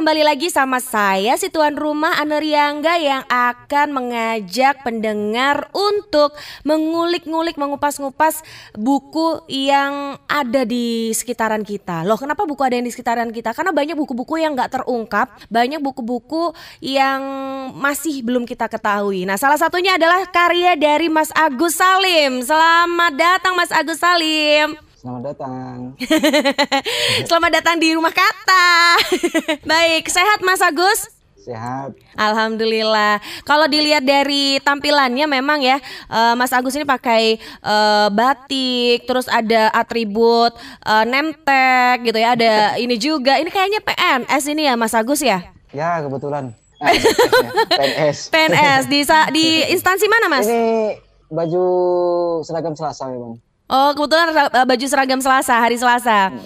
kembali lagi sama saya si tuan rumah Aneriangga yang akan mengajak pendengar untuk mengulik-ngulik, mengupas-ngupas buku yang ada di sekitaran kita. Loh, kenapa buku ada yang di sekitaran kita? Karena banyak buku-buku yang nggak terungkap, banyak buku-buku yang masih belum kita ketahui. Nah, salah satunya adalah karya dari Mas Agus Salim. Selamat datang Mas Agus Salim. Selamat datang. Selamat datang di rumah kata. Baik, sehat Mas Agus? Sehat. Alhamdulillah. Kalau dilihat dari tampilannya memang ya, uh, Mas Agus ini pakai uh, batik, terus ada atribut uh, nemtek gitu ya. Ada ini juga. Ini kayaknya PNS ini ya Mas Agus ya? Ya kebetulan. PNS. PNS di di instansi mana Mas? Ini baju seragam Selasa memang. Oh, kebetulan eh, baju seragam Selasa, hari Selasa. Hmm.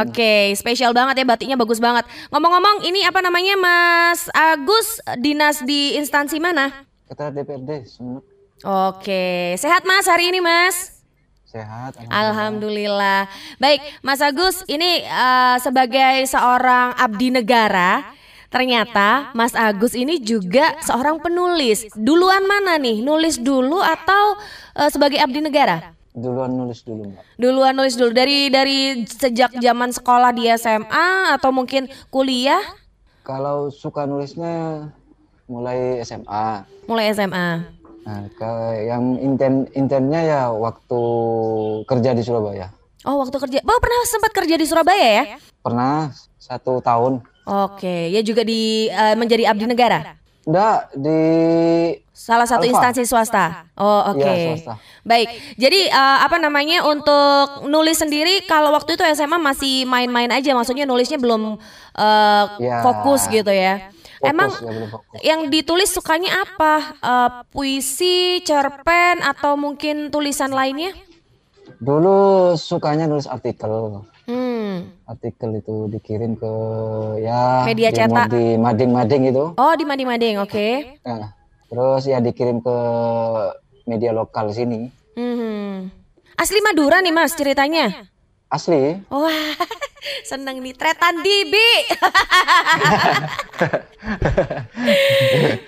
Oke, okay, spesial banget ya batiknya bagus banget. Ngomong-ngomong, ini apa namanya Mas Agus dinas di instansi mana? Ketua DPRD Oke, okay. sehat Mas hari ini Mas? Sehat. Alhamdulillah. alhamdulillah. Baik, Mas Agus, ini uh, sebagai seorang abdi negara, ternyata Mas Agus ini juga seorang penulis. Duluan mana nih? Nulis dulu atau uh, sebagai abdi negara? Duluan nulis dulu, Mbak. Duluan nulis dulu dari dari sejak zaman sekolah di SMA atau mungkin kuliah? Kalau suka nulisnya mulai SMA. Mulai SMA. Nah, ke yang inten intennya ya waktu kerja di Surabaya. Oh, waktu kerja. Oh, pernah sempat kerja di Surabaya ya? Pernah satu tahun. Oke, ya juga di uh, menjadi abdi negara. Enggak, di salah satu Alpha. instansi swasta. Oh, oke. Okay. Ya, Baik. Jadi uh, apa namanya untuk nulis sendiri kalau waktu itu SMA masih main-main aja, maksudnya nulisnya belum uh, ya. fokus gitu ya. Fokus, Emang ya, yang ditulis sukanya apa? Uh, puisi, cerpen atau mungkin tulisan lainnya? Dulu sukanya nulis artikel. Hmm. Artikel itu dikirim ke ya media di, cetak di mading-mading itu. Oh, di mading-mading, oke. Okay. Nah, terus ya dikirim ke media lokal sini. Hmm. Asli Madura nih Mas ceritanya? Asli. Wah, seneng nih tretan Dibi.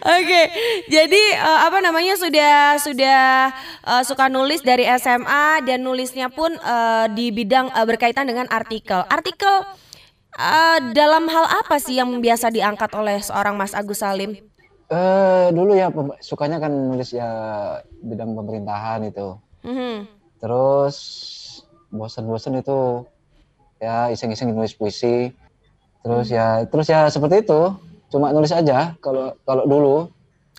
Oke, okay, jadi uh, apa namanya sudah sudah uh, suka nulis dari SMA dan nulisnya pun uh, di bidang uh, berkaitan dengan artikel. Artikel uh, dalam hal apa sih yang biasa diangkat oleh seorang Mas Agus Salim? Uh, dulu ya sukanya kan nulis ya bidang pemerintahan itu. Mm -hmm. Terus bosan-bosan itu ya iseng-iseng nulis puisi. Terus hmm. ya terus ya seperti itu. Cuma nulis aja kalau kalau dulu.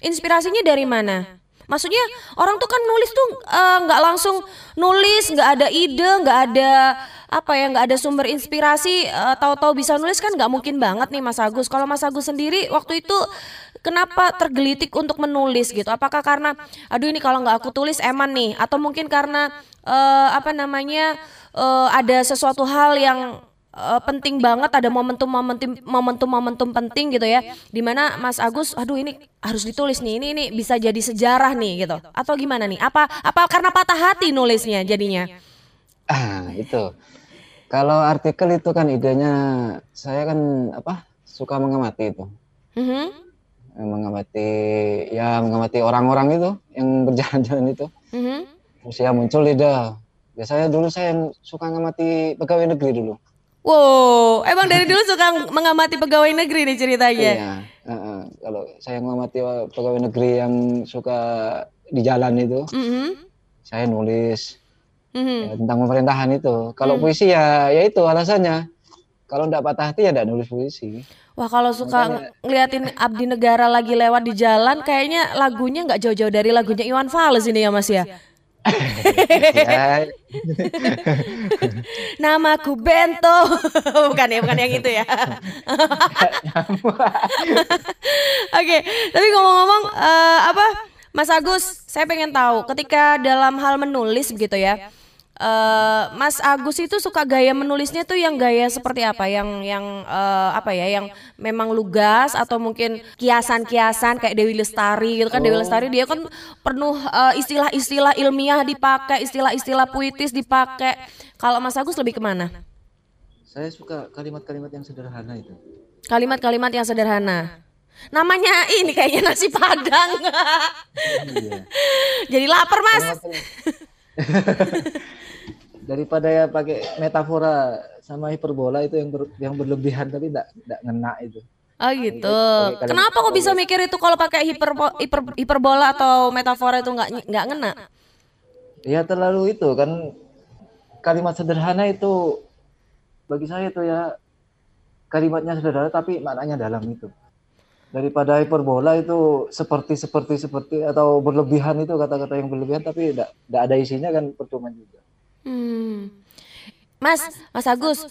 Inspirasinya dari mana? Maksudnya orang tuh kan nulis tuh eh, nggak uh, langsung nulis nggak ada ide nggak ada apa ya nggak ada sumber inspirasi uh, tahu-tahu bisa nulis kan nggak mungkin banget nih Mas Agus. Kalau Mas Agus sendiri waktu itu kenapa tergelitik untuk menulis gitu? Apakah karena aduh ini kalau nggak aku tulis eman nih? Atau mungkin karena uh, apa namanya uh, ada sesuatu hal yang uh, penting banget ada momentum momentum momentum momentum penting gitu ya di mana Mas Agus aduh ini harus ditulis nih ini ini bisa jadi sejarah nih gitu. Atau gimana nih? Apa apa karena patah hati nulisnya jadinya? Ah itu. Kalau artikel itu kan idenya saya kan apa suka mengamati itu. Mm-hmm. Mengamati ya mengamati orang-orang itu yang berjalan-jalan itu. Mm-hmm. Terus ya muncul ide. Biasanya dulu saya suka mengamati pegawai negeri dulu. Wow, emang dari dulu suka mengamati pegawai negeri nih ceritanya. Iya, uh, uh, kalau saya mengamati pegawai negeri yang suka di jalan itu, mm-hmm. saya nulis mm-hmm. ya, tentang pemerintahan itu. Kalau mm. puisi ya ya itu alasannya. Kalau tidak patah hati ya tidak nulis puisi. Wah kalau suka Makanya... ngeliatin Abdi Negara lagi lewat di jalan, kayaknya lagunya nggak jauh-jauh dari lagunya Iwan Fals ini ya Mas ya. Namaku Bento. bukan ya, bukan yang itu ya. Oke, tapi ngomong-ngomong uh, apa Mas Agus, saya pengen tahu ketika dalam hal menulis gitu ya uh, Mas Agus itu suka gaya menulisnya tuh yang gaya seperti apa? Yang yang uh, apa ya? Yang memang lugas atau mungkin kiasan-kiasan kayak Dewi Lestari gitu kan? Oh. Dewi Lestari dia kan penuh uh, istilah-istilah ilmiah dipakai, istilah-istilah puitis dipakai. Kalau Mas Agus lebih ke mana? Saya suka kalimat-kalimat yang sederhana itu. Kalimat-kalimat yang sederhana. Namanya ini kayaknya nasi padang. Iya. Jadi lapar mas. Daripada ya pakai metafora sama hiperbola itu yang ber, yang berlebihan tapi tidak tidak ngena itu. Oh gitu. Kenapa kok bisa mikir itu kalau pakai hiper, hiper hiperbola atau metafora itu nggak nggak ngena? Ya terlalu itu kan kalimat sederhana itu bagi saya itu ya kalimatnya sederhana tapi maknanya dalam itu. Daripada hiperbola itu seperti seperti seperti atau berlebihan itu kata-kata yang berlebihan tapi tidak tidak ada isinya kan percuma juga. Hmm. Mas, Mas Agus,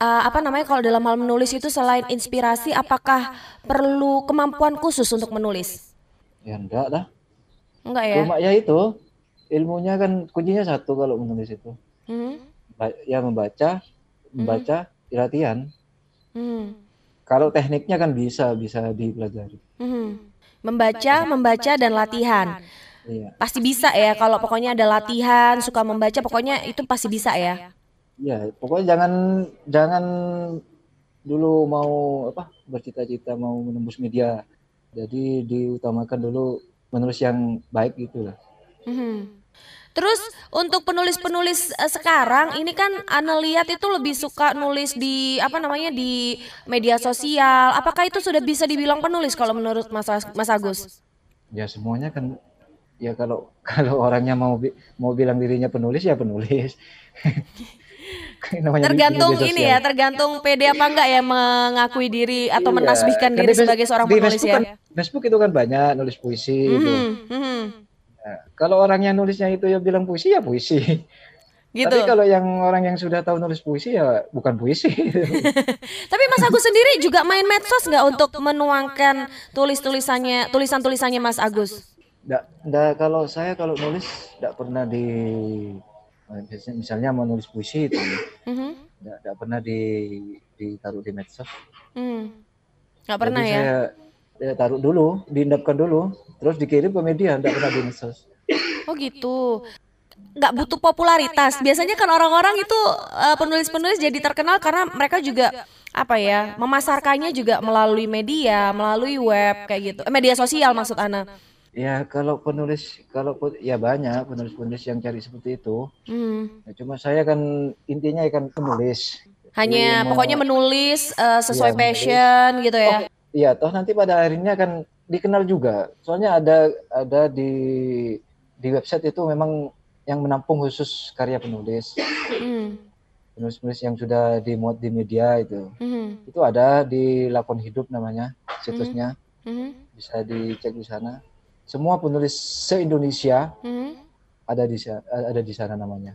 uh, apa namanya kalau dalam hal menulis itu selain inspirasi, apakah perlu kemampuan khusus untuk menulis? Ya enggak lah. Enggak ya? Cuma ya itu ilmunya kan kuncinya satu kalau menulis itu. Hmm? Ya membaca, membaca, latihan. Hmm. Kalau tekniknya kan bisa bisa dipelajari. Hmm. Membaca, membaca dan latihan. Iya. Pasti bisa ya kalau pokoknya ada latihan, suka membaca, pokoknya itu pasti bisa ya. Ya, pokoknya jangan jangan dulu mau apa bercita-cita mau menembus media. Jadi diutamakan dulu menulis yang baik gitu lah. Mhm. Terus untuk penulis-penulis eh, sekarang ini kan Ana lihat itu lebih suka nulis di apa namanya di media sosial. Apakah itu sudah bisa dibilang penulis kalau menurut Mas As- Mas Agus? Ya semuanya kan ya kalau kalau orangnya mau mau bilang dirinya penulis ya penulis. Tergantung ini ya, tergantung pede apa enggak ya mengakui diri atau Iya. menasbihkan Kan diri sebagai seorang di penulis Facebook ya. kan, Facebook itu kan banyak nulis puisi itu. Mhm, mhm. Nah, kalau orang yang nulisnya itu ya bilang puisi ya puisi. Gitu. Tapi kalau yang orang yang sudah tahu nulis puisi ya bukan puisi. Tapi Mas Agus sendiri juga main medsos nggak untuk menuangkan tulis-tulisannya, tulisan-tulisannya Mas Agus? Nggak, nggak, kalau saya kalau nulis tidak pernah di misalnya- mau nulis puisi itu Mhm, nggak, nggak pernah di ditaruh di medsos. mhm. Nggak pernah Jadi ya? saya ya, taruh dulu, diendapkan dulu, terus dikirim ke media, nggak pernah di medsos. Oh gitu. Nggak butuh popularitas. Biasanya kan orang-orang itu eh, penulis-penulis jadi terkenal karena mereka juga apa ya memasarkannya juga melalui media, melalui web kayak gitu. Eh, media sosial maksud Ana. Ya kalau penulis, kalau ya banyak penulis-penulis yang cari seperti itu. Hmm. Ya, cuma saya kan intinya kan penulis. Hanya Jadi pokoknya menulis eh, sesuai menulis. passion gitu ya. Iya, toh nanti pada akhirnya kan dikenal juga. Soalnya ada ada di di website itu memang yang menampung khusus karya penulis. Hmm. Penulis-penulis yang sudah dimuat di media itu. Mhm, Itu ada di Lakon Hidup namanya situsnya. mhm, Bisa dicek di sana. Semua penulis se-Indonesia mhm. ada di ada di sana namanya.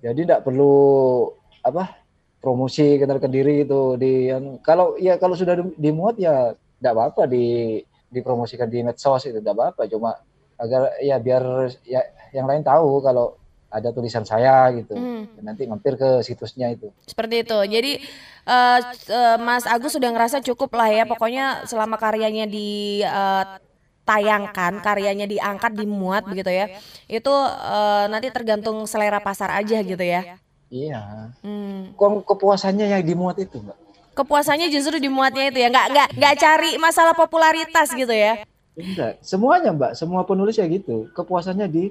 Jadi tidak perlu apa promosi kenalkan diri itu di anu. kalau ya kalau sudah di- dimuat ya tidak apa-apa di dipromosikan di medsos itu tidak apa-apa cuma agar ya biar ya yang lain tahu kalau ada tulisan saya gitu. Hmm. Nanti mampir ke situsnya itu. Seperti itu. Jadi eh, eh, Mas Agus sudah ngerasa cukup lah ya. Pokoknya selama karyanya ditayangkan, karyanya diangkat, dimuat begitu ya. Itu eh, nanti tergantung selera pasar aja gitu ya. Iya. Hmm. Kok kepuasannya yang dimuat itu, Mbak? Kepuasannya justru dimuatnya itu ya. Nggak nggak nggak cari masalah popularitas gitu ya. Enggak, semuanya, Mbak. Semua penulis ya gitu. Kepuasannya di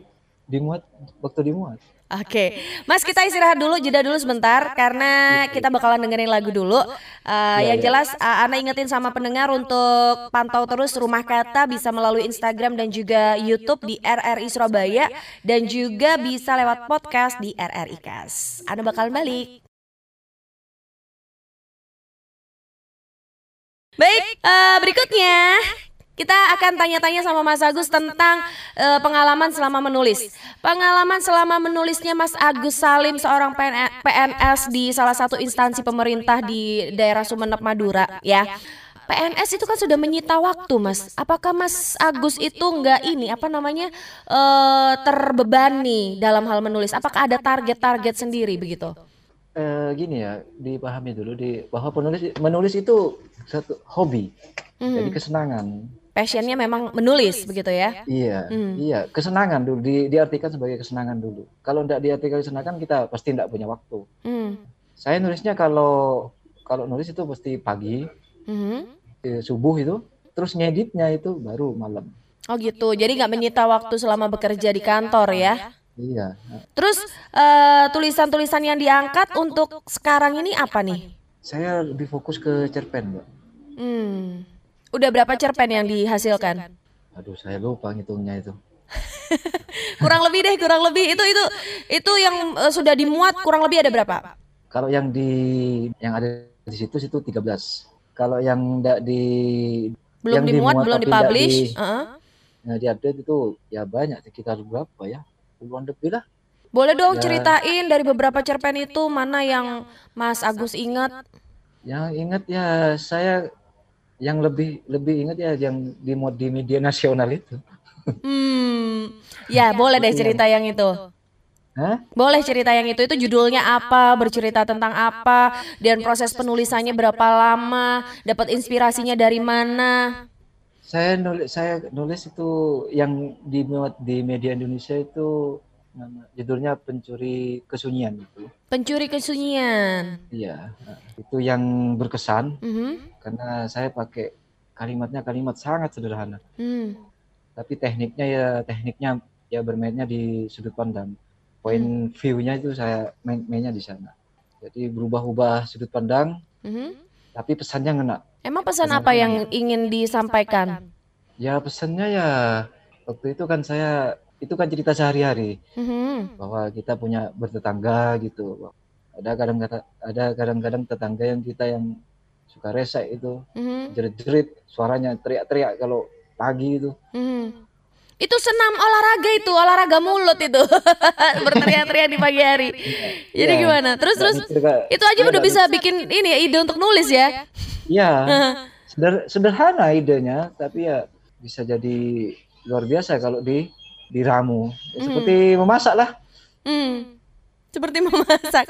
dimuat waktu dimuat. Oke, Mas kita istirahat dulu, jeda dulu sebentar karena kita bakalan dengerin lagu dulu. Uh, yang ya. jelas, uh, Ana ingetin sama pendengar untuk pantau terus Rumah Kata bisa melalui Instagram dan juga YouTube di RRI Surabaya dan juga bisa lewat podcast di RRI Kas. Ana bakalan balik. Baik, eh, berikutnya kita akan tanya-tanya sama Mas Agus tentang eh, pengalaman selama menulis. Pengalaman selama menulisnya Mas Agus Salim seorang PN PNS di salah satu instansi pemerintah di daerah Sumeneb Madura ya. PNS itu kan sudah menyita waktu, Mas. Apakah Mas Agus itu nggak ini apa namanya eh, terbebani dalam hal menulis? Apakah ada target-target sendiri begitu? Eh, gini ya, dipahami dulu di bahwa penulis menulis itu satu hobi, jadi kesenangan. Passionnya memang menulis begitu ya? Iya, Hmm. iya, kesenangan dulu di, diartikan sebagai kesenangan dulu. Kalau tidak diartikan kesenangan kita pasti tidak punya waktu. Hmm. Saya nulisnya kalau kalau nulis itu pasti pagi, mm-hmm. subuh itu terus ngeditnya itu baru malam oh gitu jadi nggak menyita waktu selama bekerja di kantor ya iya terus uh, tulisan-tulisan yang diangkat untuk sekarang ini apa nih saya lebih fokus ke cerpen mbak hmm. Udah berapa cerpen yang dihasilkan aduh saya lupa ngitungnya itu kurang lebih deh, kurang lebih itu itu itu yang uh, sudah dimuat kurang lebih ada berapa? Kalau yang di yang ada di situ situ 13. Kalau yang tidak di belum yang dimuat, belum dipublish, di, uh -huh. nah, di update itu ya banyak sekitar berapa ya? Puluhan lebih lah. Boleh dong ya. ceritain dari beberapa cerpen itu mana yang Mas Agus ingat? Yang ingat ya saya yang lebih lebih ingat ya yang di di media nasional itu. Hmm, ya boleh deh cerita yang itu. Hah? Boleh cerita yang itu. Itu judulnya apa? Bercerita tentang apa? Dan proses penulisannya berapa lama? Dapat inspirasinya dari mana? Saya nulis saya nulis itu yang di di media Indonesia itu nama judulnya pencuri kesunyian itu. Pencuri kesunyian. Iya, itu yang berkesan mm -hmm. Karena saya pakai kalimatnya kalimat sangat sederhana. Mm tapi tekniknya ya tekniknya ya bermainnya di sudut pandang poin hmm. view-nya itu saya main mainnya di sana jadi berubah-ubah sudut pandang hmm. tapi pesannya ngena emang pesan, pesan apa yang ingin disampaikan ya pesannya ya waktu itu kan saya itu kan cerita sehari-hari hmm. bahwa kita punya bertetangga gitu ada kadang-kadang ada kadang-kadang tetangga yang kita yang suka resek itu hmm. jerit-jerit suaranya teriak-teriak kalau pagi itu. Hmm. Itu senam olahraga itu, olahraga mulut itu. Berteriak-teriak di pagi hari. Jadi ya, gimana? Terus terus itu aja udah bisa bikin ini ya ide untuk nulis ya. Iya. Seder, sederhana idenya, tapi ya bisa jadi luar biasa kalau di diramu. Ya, hmm. Seperti memasak lah. Hmm seperti memasak.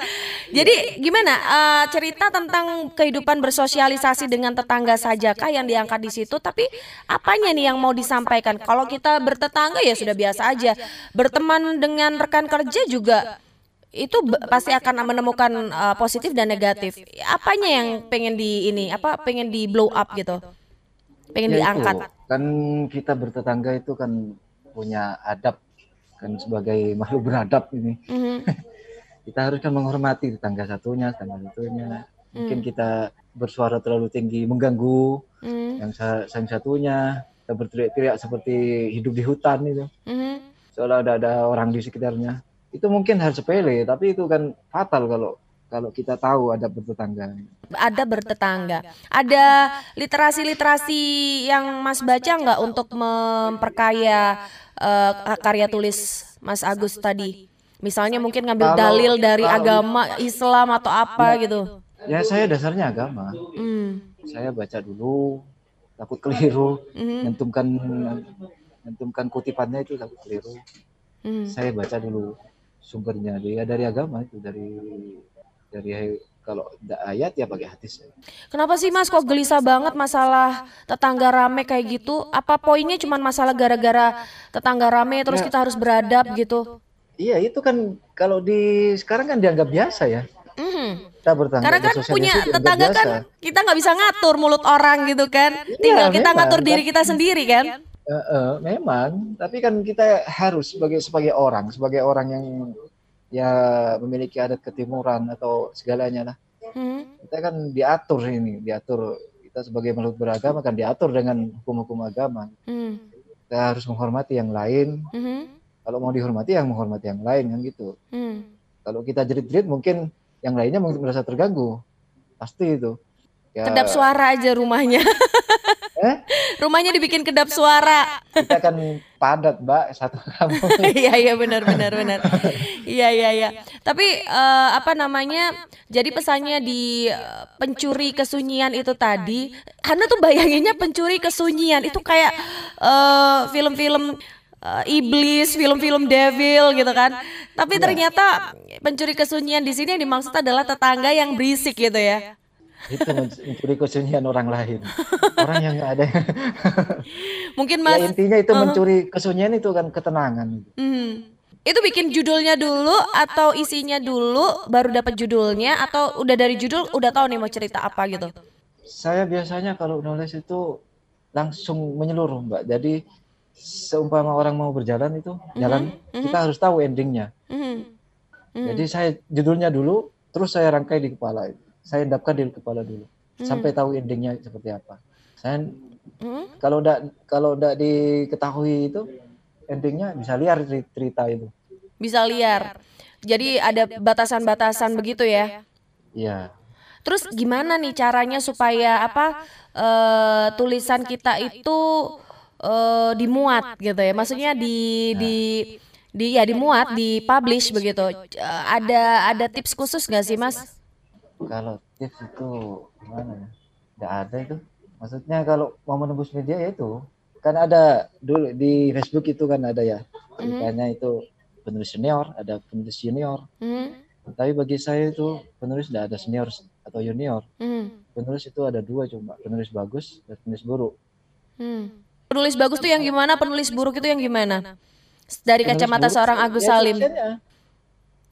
Jadi gimana uh, cerita tentang kehidupan bersosialisasi dengan tetangga saja kah yang diangkat di situ? Tapi apanya nih yang mau disampaikan? Kalau kita bertetangga ya sudah biasa aja. Berteman dengan rekan kerja juga itu pasti akan menemukan uh, positif dan negatif. Apanya yang pengen di ini? Apa pengen di blow up gitu? Pengen ya diangkat? Itu. Kan kita bertetangga itu kan punya adab kan sebagai makhluk beradab ini. Mm -hmm. kita harus kan menghormati tetangga satunya tetangga satunya mungkin hmm. kita bersuara terlalu tinggi mengganggu hmm. yang yang satunya kita berteriak-teriak seperti hidup di hutan itu hmm. seolah ada ada orang di sekitarnya itu mungkin hal sepele tapi itu kan fatal kalau kalau kita tahu ada bertetangga. Ada bertetangga. Ada literasi-literasi yang Mas baca nggak untuk memperkaya uh, karya tulis Mas Agus tadi? Misalnya mungkin ngambil kalau, dalil dari kalau, agama Islam atau apa ya, gitu. Ya saya dasarnya agama. Hmm. Saya baca dulu, takut keliru, hmm. nyentumkan nyentumkan kutipannya itu takut keliru. Hmm. Saya baca dulu sumbernya dia dari agama itu dari dari kalau tidak ayat ya pakai hadis. Kenapa sih Mas kok gelisah banget masalah tetangga rame kayak gitu? Apa poinnya cuma masalah gara-gara tetangga rame terus ya, kita harus beradab gitu? Iya itu kan kalau di sekarang kan dianggap biasa ya. Mm. Kita bertangga Karena kan punya tetangga kan kita nggak bisa ngatur mulut orang gitu kan. Iya, Tinggal kita memang, ngatur diri kita sendiri kan. Uh, uh, memang, tapi kan kita harus sebagai sebagai orang, sebagai orang yang ya memiliki adat ketimuran atau segalanya lah. Hmm. Kita kan diatur ini, diatur kita sebagai makhluk beragama kan diatur dengan hukum-hukum agama. Hmm. Kita harus menghormati yang lain. Hmm kalau mau dihormati yang menghormati yang lain kan gitu. Hmm. kalau kita jerit-jerit mungkin yang lainnya mungkin merasa terganggu. Pasti itu. Ya. kedap suara aja rumahnya. Eh? rumahnya dibikin kedap suara. Kita kan padat mbak satu kampung iya iya benar benar benar. Iya iya iya. Tapi uh, apa namanya jadi pesannya di uh, pencuri kesunyian itu tadi karena tuh bayanginnya pencuri kesunyian. Itu kayak uh, film-film uh, iblis, film-film devil gitu kan. Tapi iya. ternyata pencuri kesunyian di sini yang dimaksud adalah tetangga yang berisik gitu ya. Itu mencuri kesunyian orang lain. Orang yang nggak ada. Mungkin ya, Mas ya, intinya itu uh, mencuri kesunyian itu kan ketenangan. Hmm. Itu bikin judulnya dulu atau isinya dulu baru dapat judulnya atau udah dari judul udah tahu nih mau cerita apa gitu? Saya biasanya kalau nulis itu langsung menyeluruh, Mbak. Jadi seumpama orang mau berjalan itu mm-hmm. jalan, mm-hmm. kita harus tahu endingnya. Mm-hmm. Mm-hmm. Jadi saya judulnya dulu, terus saya rangkai di kepala. Saya endapkan di kepala dulu, mm-hmm. sampai tahu endingnya seperti apa. Saya mm-hmm. kalau tidak kalau tidak diketahui itu endingnya bisa liar cerita itu. Bisa liar. Jadi ada batasan-batasan begitu ya? Iya. Terus gimana nih caranya supaya apa uh, tulisan kita itu uh, dimuat gitu ya? Maksudnya di di di ya dimuat, di publish begitu. Uh, ada ada tips khusus nggak sih mas? Kalau tips itu gimana ya? Ada itu. Maksudnya kalau mau menembus media ya itu kan ada dulu di Facebook itu kan ada ya. Mm -hmm. itu penulis senior, ada penulis junior. Mm -hmm. Tapi bagi saya itu penulis tidak ada senior atau junior. Hmm. Penulis itu ada dua cuma penulis bagus dan penulis buruk. Hmm. Penulis bagus tuh yang gimana? Penulis buruk itu yang gimana? Dari kacamata seorang Agus ya, Salim.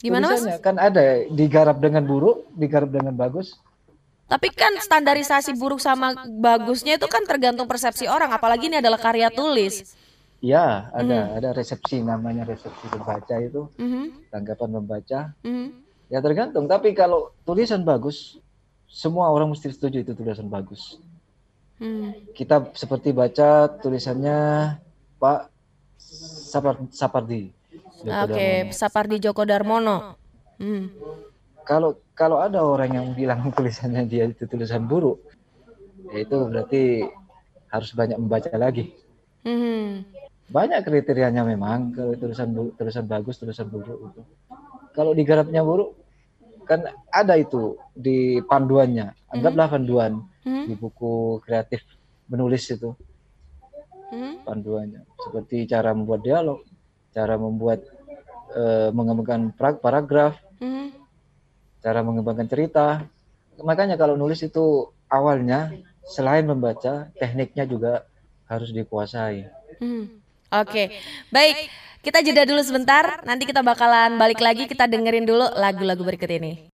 Gimana mas? Kan ada digarap dengan buruk, digarap dengan bagus. Tapi kan standarisasi buruk sama bagusnya itu kan tergantung persepsi orang. Apalagi ini adalah karya tulis. Iya, ada mm. ada resepsi namanya resepsi membaca itu, mm -hmm. tanggapan membaca. Mm -hmm. Ya tergantung. Tapi kalau tulisan bagus, semua orang mesti setuju itu tulisan bagus. Mm. Kita seperti baca tulisannya Pak Sapar, Sapardi. Oke, okay, Sapardi Joko Darmono. Mm. Kalau kalau ada orang yang bilang tulisannya dia itu tulisan buruk, ya itu berarti harus banyak membaca lagi. Mm banyak kriterianya memang kalau tulisan tulisan bagus tulisan buruk itu kalau digarapnya buruk kan ada itu di panduannya anggaplah hmm. panduan hmm. di buku kreatif menulis itu hmm. panduannya seperti cara membuat dialog cara membuat uh, mengembangkan paragraf hmm. cara mengembangkan cerita makanya kalau nulis itu awalnya selain membaca tekniknya juga harus dikuasai hmm. Oke, baik. Kita jeda dulu sebentar. Nanti kita bakalan balik lagi. Kita dengerin dulu lagu-lagu berikut ini.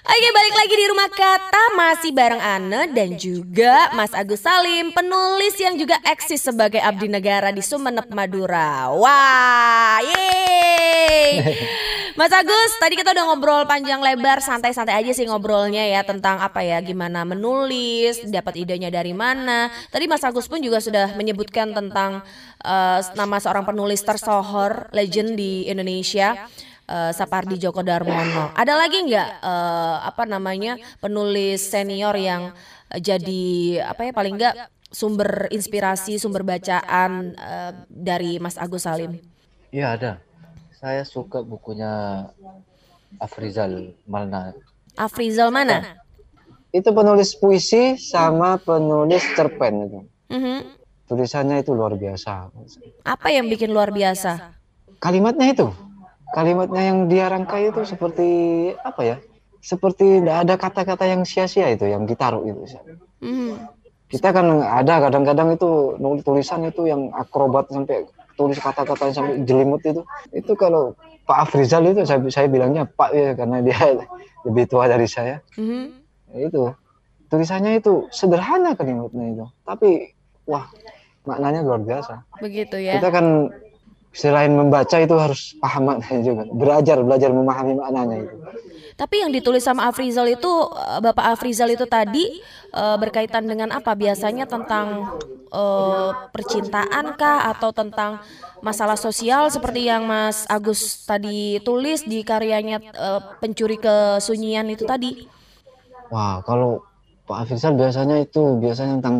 Oke balik lagi di rumah kata masih bareng Anne dan juga Mas Agus Salim penulis yang juga eksis sebagai abdi negara di Sumeneb Madura. Wah, yeay. Mas Agus, tadi kita udah ngobrol panjang lebar, santai-santai aja sih ngobrolnya ya tentang apa ya, gimana menulis, dapat idenya dari mana. Tadi Mas Agus pun juga sudah menyebutkan tentang uh, nama seorang penulis tersohor legend di Indonesia uh, Sapardi Djoko Darmono. Ada lagi nggak uh, apa namanya penulis senior yang jadi apa ya paling nggak sumber inspirasi, sumber bacaan uh, dari Mas Agus Salim? Iya ada. Saya suka bukunya Afrizal Malna. Afrizal mana? Itu penulis puisi sama penulis cerpen itu. Mm -hmm. Tulisannya itu luar biasa. Apa yang bikin luar biasa? Kalimatnya itu kalimatnya yang dia rangkai itu seperti apa ya? Seperti tidak ada kata-kata yang sia-sia itu yang ditaruh itu. Mm. Kita kan ada kadang-kadang itu nulis tulisan itu yang akrobat sampai tulis kata-kata sampai jelimut itu. Itu kalau Pak Afrizal itu saya, saya bilangnya Pak ya karena dia lebih tua dari saya. Mm-hmm. Itu tulisannya itu sederhana kalimatnya itu, tapi wah maknanya luar biasa. Begitu ya. Kita kan selain membaca itu harus paham maknanya juga. Belajar belajar memahami maknanya itu. Tapi yang ditulis sama Afrizal itu eh, Bapak Afrizal itu tadi uh, berkaitan dengan apa? Biasanya tentang uh, percintaan kah? Atau tentang masalah sosial seperti yang Mas Agus tadi tulis di karyanya uh, pencuri kesunyian itu tadi? Wah kalau Pak Afrizal biasanya itu biasanya tentang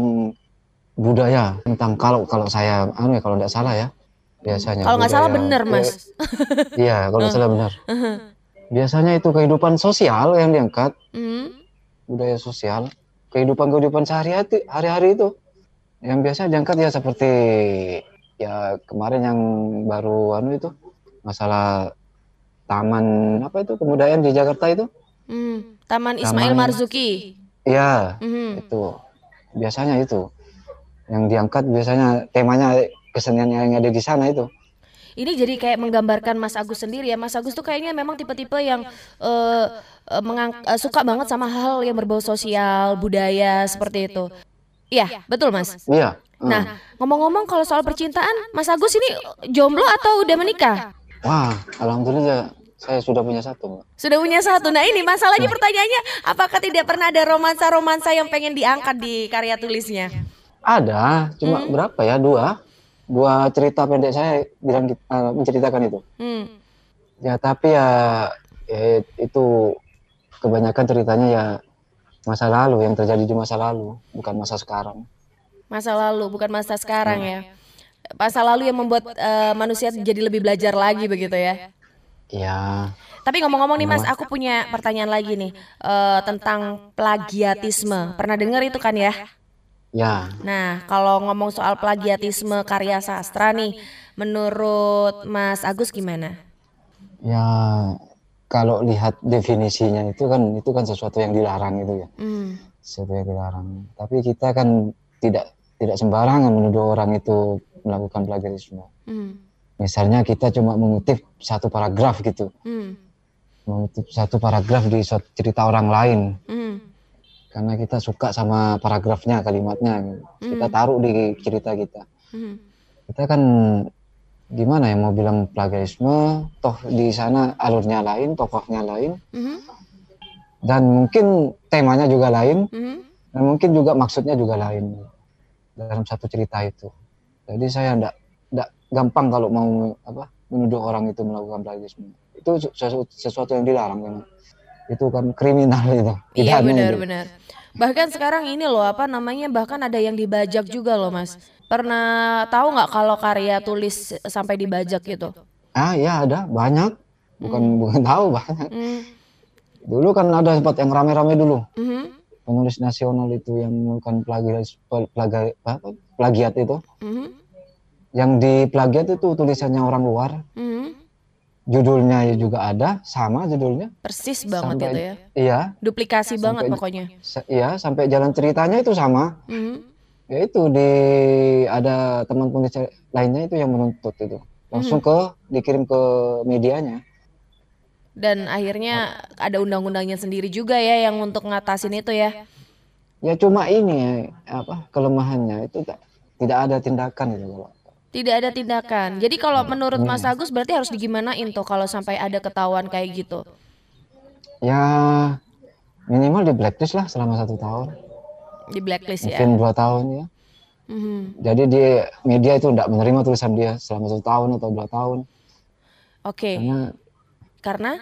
budaya tentang kalau kalau saya anu ya kalau tidak salah ya biasanya. Kalau nggak salah benar mas. Iya kalau nggak salah benar. Biasanya itu kehidupan sosial yang diangkat, mm. budaya sosial, kehidupan kehidupan sehari-hari hari-hari itu yang biasa diangkat ya seperti ya kemarin yang baru anu itu masalah taman apa itu kebudayaan di Jakarta itu? Hmm, Taman Ismail taman, Marzuki. Iya, hmm. itu biasanya itu yang diangkat biasanya temanya kesenian yang ada di sana itu. Ini jadi kayak menggambarkan Mas Agus sendiri ya. Mas Agus tuh kayaknya memang tipe-tipe yang uh, uh, mengang uh, suka banget sama hal yang berbau sosial, budaya seperti itu. Iya, betul Mas. Iya. Nah, ngomong-ngomong kalau soal percintaan, Mas Agus ini jomblo atau udah menikah? Wah, alhamdulillah saya sudah punya satu. Sudah punya satu. Nah ini masalahnya pertanyaannya, apakah tidak pernah ada romansa-romansa yang pengen diangkat di karya tulisnya? Ada, cuma hmm. berapa ya? Dua. Dua cerita pendek saya bilang uh, menceritakan itu. Hmm. Ya tapi ya, ya itu kebanyakan ceritanya ya masa lalu yang terjadi di masa lalu, bukan masa sekarang. Masa lalu, bukan masa sekarang hmm. ya. Masa lalu yang membuat uh, manusia jadi lebih belajar lagi begitu ya. Ya. Tapi ngomong-ngomong nih Mas, aku punya pertanyaan lagi nih uh, tentang plagiatisme. Pernah dengar itu kan ya? Ya. Nah, kalau ngomong soal plagiatisme karya sastra nih, menurut Mas Agus gimana? Ya, kalau lihat definisinya itu kan itu kan sesuatu yang dilarang itu ya. Mm. Sesuatu yang dilarang. Tapi kita kan tidak tidak sembarangan menuduh orang itu melakukan plagiarisme. Mm. Misalnya kita cuma mengutip satu paragraf gitu. Mm. Mengutip satu paragraf di cerita orang lain. Mm karena kita suka sama paragrafnya kalimatnya mm. kita taruh di cerita kita mm. kita kan gimana ya mau bilang plagiarisme toh di sana alurnya lain tokohnya lain mm. dan mungkin temanya juga lain mm. dan mungkin juga maksudnya juga lain dalam satu cerita itu jadi saya tidak tidak gampang kalau mau apa menuduh orang itu melakukan plagiarisme itu sesuatu, sesuatu yang dilarang kan itu kan kriminal itu. Iya benar-benar. Bahkan sekarang ini loh apa namanya bahkan ada yang dibajak juga loh mas. Pernah tahu nggak kalau karya tulis sampai dibajak gitu? Ah ya ada banyak. Bukan hmm. bukan tahu banyak. Hmm. Dulu kan ada sempat yang rame-rame dulu. Hmm. Penulis nasional itu yang melakukan plagiat plagiat plagiat itu. Hmm. Yang di plagiat itu tulisannya orang luar. Hmm judulnya juga ada sama judulnya. Persis banget sampai, itu ya. iya. Duplikasi sampai, banget pokoknya. iya sampai jalan ceritanya itu sama. Mm-hmm. ya itu di ada teman penulis lainnya itu yang menuntut itu. Langsung mm-hmm. ke dikirim ke medianya. Dan akhirnya ada undang-undangnya sendiri juga ya yang untuk ngatasin itu ya. Ya cuma ini ya apa kelemahannya. Itu tidak ada tindakan itu kalau tidak ada tindakan. Jadi kalau menurut Mas Agus berarti harus digimanain tuh kalau sampai ada ketahuan kayak gitu? Ya minimal di blacklist lah selama satu tahun. Di blacklist Mungkin ya? Mungkin dua tahun ya. Mm-hmm. Jadi di media itu tidak menerima tulisan dia selama satu tahun atau dua tahun. Oke. Okay. Karena karena?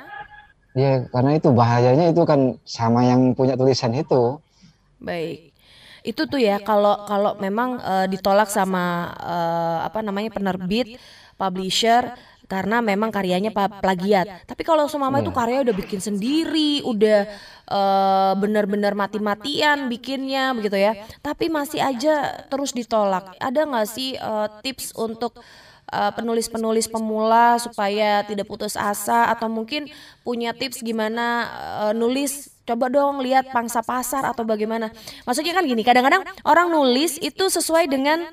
Ya karena itu bahayanya itu kan sama yang punya tulisan itu. Baik itu tuh ya kalau kalau memang uh, ditolak sama uh, apa namanya penerbit publisher karena memang karyanya plagiat. Tapi kalau Sumama itu karya udah bikin sendiri, udah uh, benar-benar mati-matian bikinnya begitu ya. Tapi masih aja terus ditolak. Ada nggak sih uh, tips untuk penulis-penulis uh, pemula supaya tidak putus asa atau mungkin punya tips gimana uh, nulis coba dong lihat pangsa pasar atau bagaimana. Maksudnya kan gini, kadang-kadang orang nulis itu sesuai dengan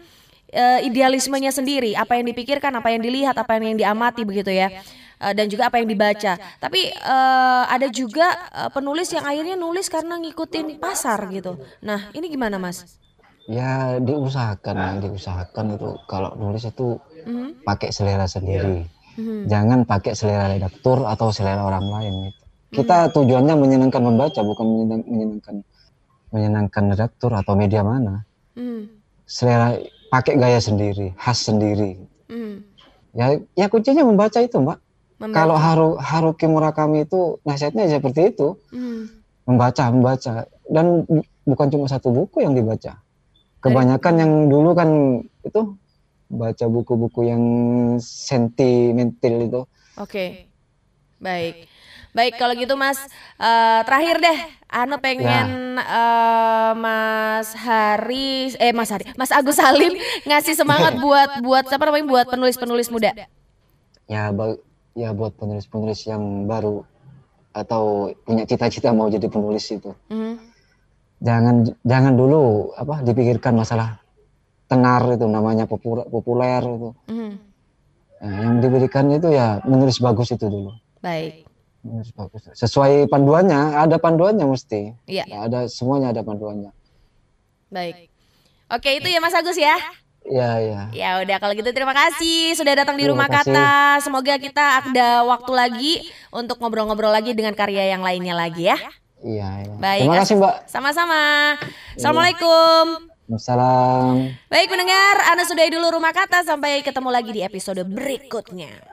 uh, idealismenya sendiri, apa yang dipikirkan, apa yang dilihat, apa yang diamati begitu ya. Uh, dan juga apa yang dibaca. Tapi uh, ada juga uh, penulis yang akhirnya nulis karena ngikutin pasar gitu. Nah, ini gimana, Mas? Ya diusahakan, ya, diusahakan itu kalau nulis itu mm-hmm. pakai selera sendiri. Mm-hmm. Jangan pakai selera redaktur atau selera orang lain gitu. Kita hmm. tujuannya menyenangkan membaca, bukan menyenangkan menyenangkan redaktur atau media mana. Hmm. Selera pakai gaya sendiri, khas sendiri. Hmm. Ya, ya kuncinya membaca itu, Mbak. Membaca. Kalau Haru Haruki Murakami itu nasihatnya seperti itu. Hmm. Membaca, membaca. Dan bukan cuma satu buku yang dibaca. Kebanyakan yang dulu kan itu baca buku-buku yang sentimental itu. Oke. Okay. Baik. Baik kalau gitu Mas, uh, terakhir deh, Anu pengen ya. uh, Mas Haris, eh Mas Hari, Mas Agus Salim ngasih semangat buat buat siapa namanya buat penulis-penulis muda. Ya ya buat penulis-penulis yang baru atau punya cita-cita mau jadi penulis itu. Mm. Jangan jangan dulu apa dipikirkan masalah tenar itu namanya populer, populer itu. Mm. Nah, yang diberikan itu ya menulis bagus itu dulu. Baik. Bagus. Sesuai panduannya, ada panduannya mesti. Iya. Ya, ada semuanya ada panduannya. Baik. Oke, itu ya Mas Agus ya. Iya, iya. Ya udah kalau gitu terima kasih sudah datang di rumah kata. Semoga kita ada waktu lagi untuk ngobrol-ngobrol lagi dengan karya yang lainnya lagi ya. Iya, iya. Baik. Terima kasih, Mbak. Sama-sama. Assalamualaikum. Assalam. Baik pendengar, Anda sudah dulu rumah kata sampai ketemu lagi di episode berikutnya.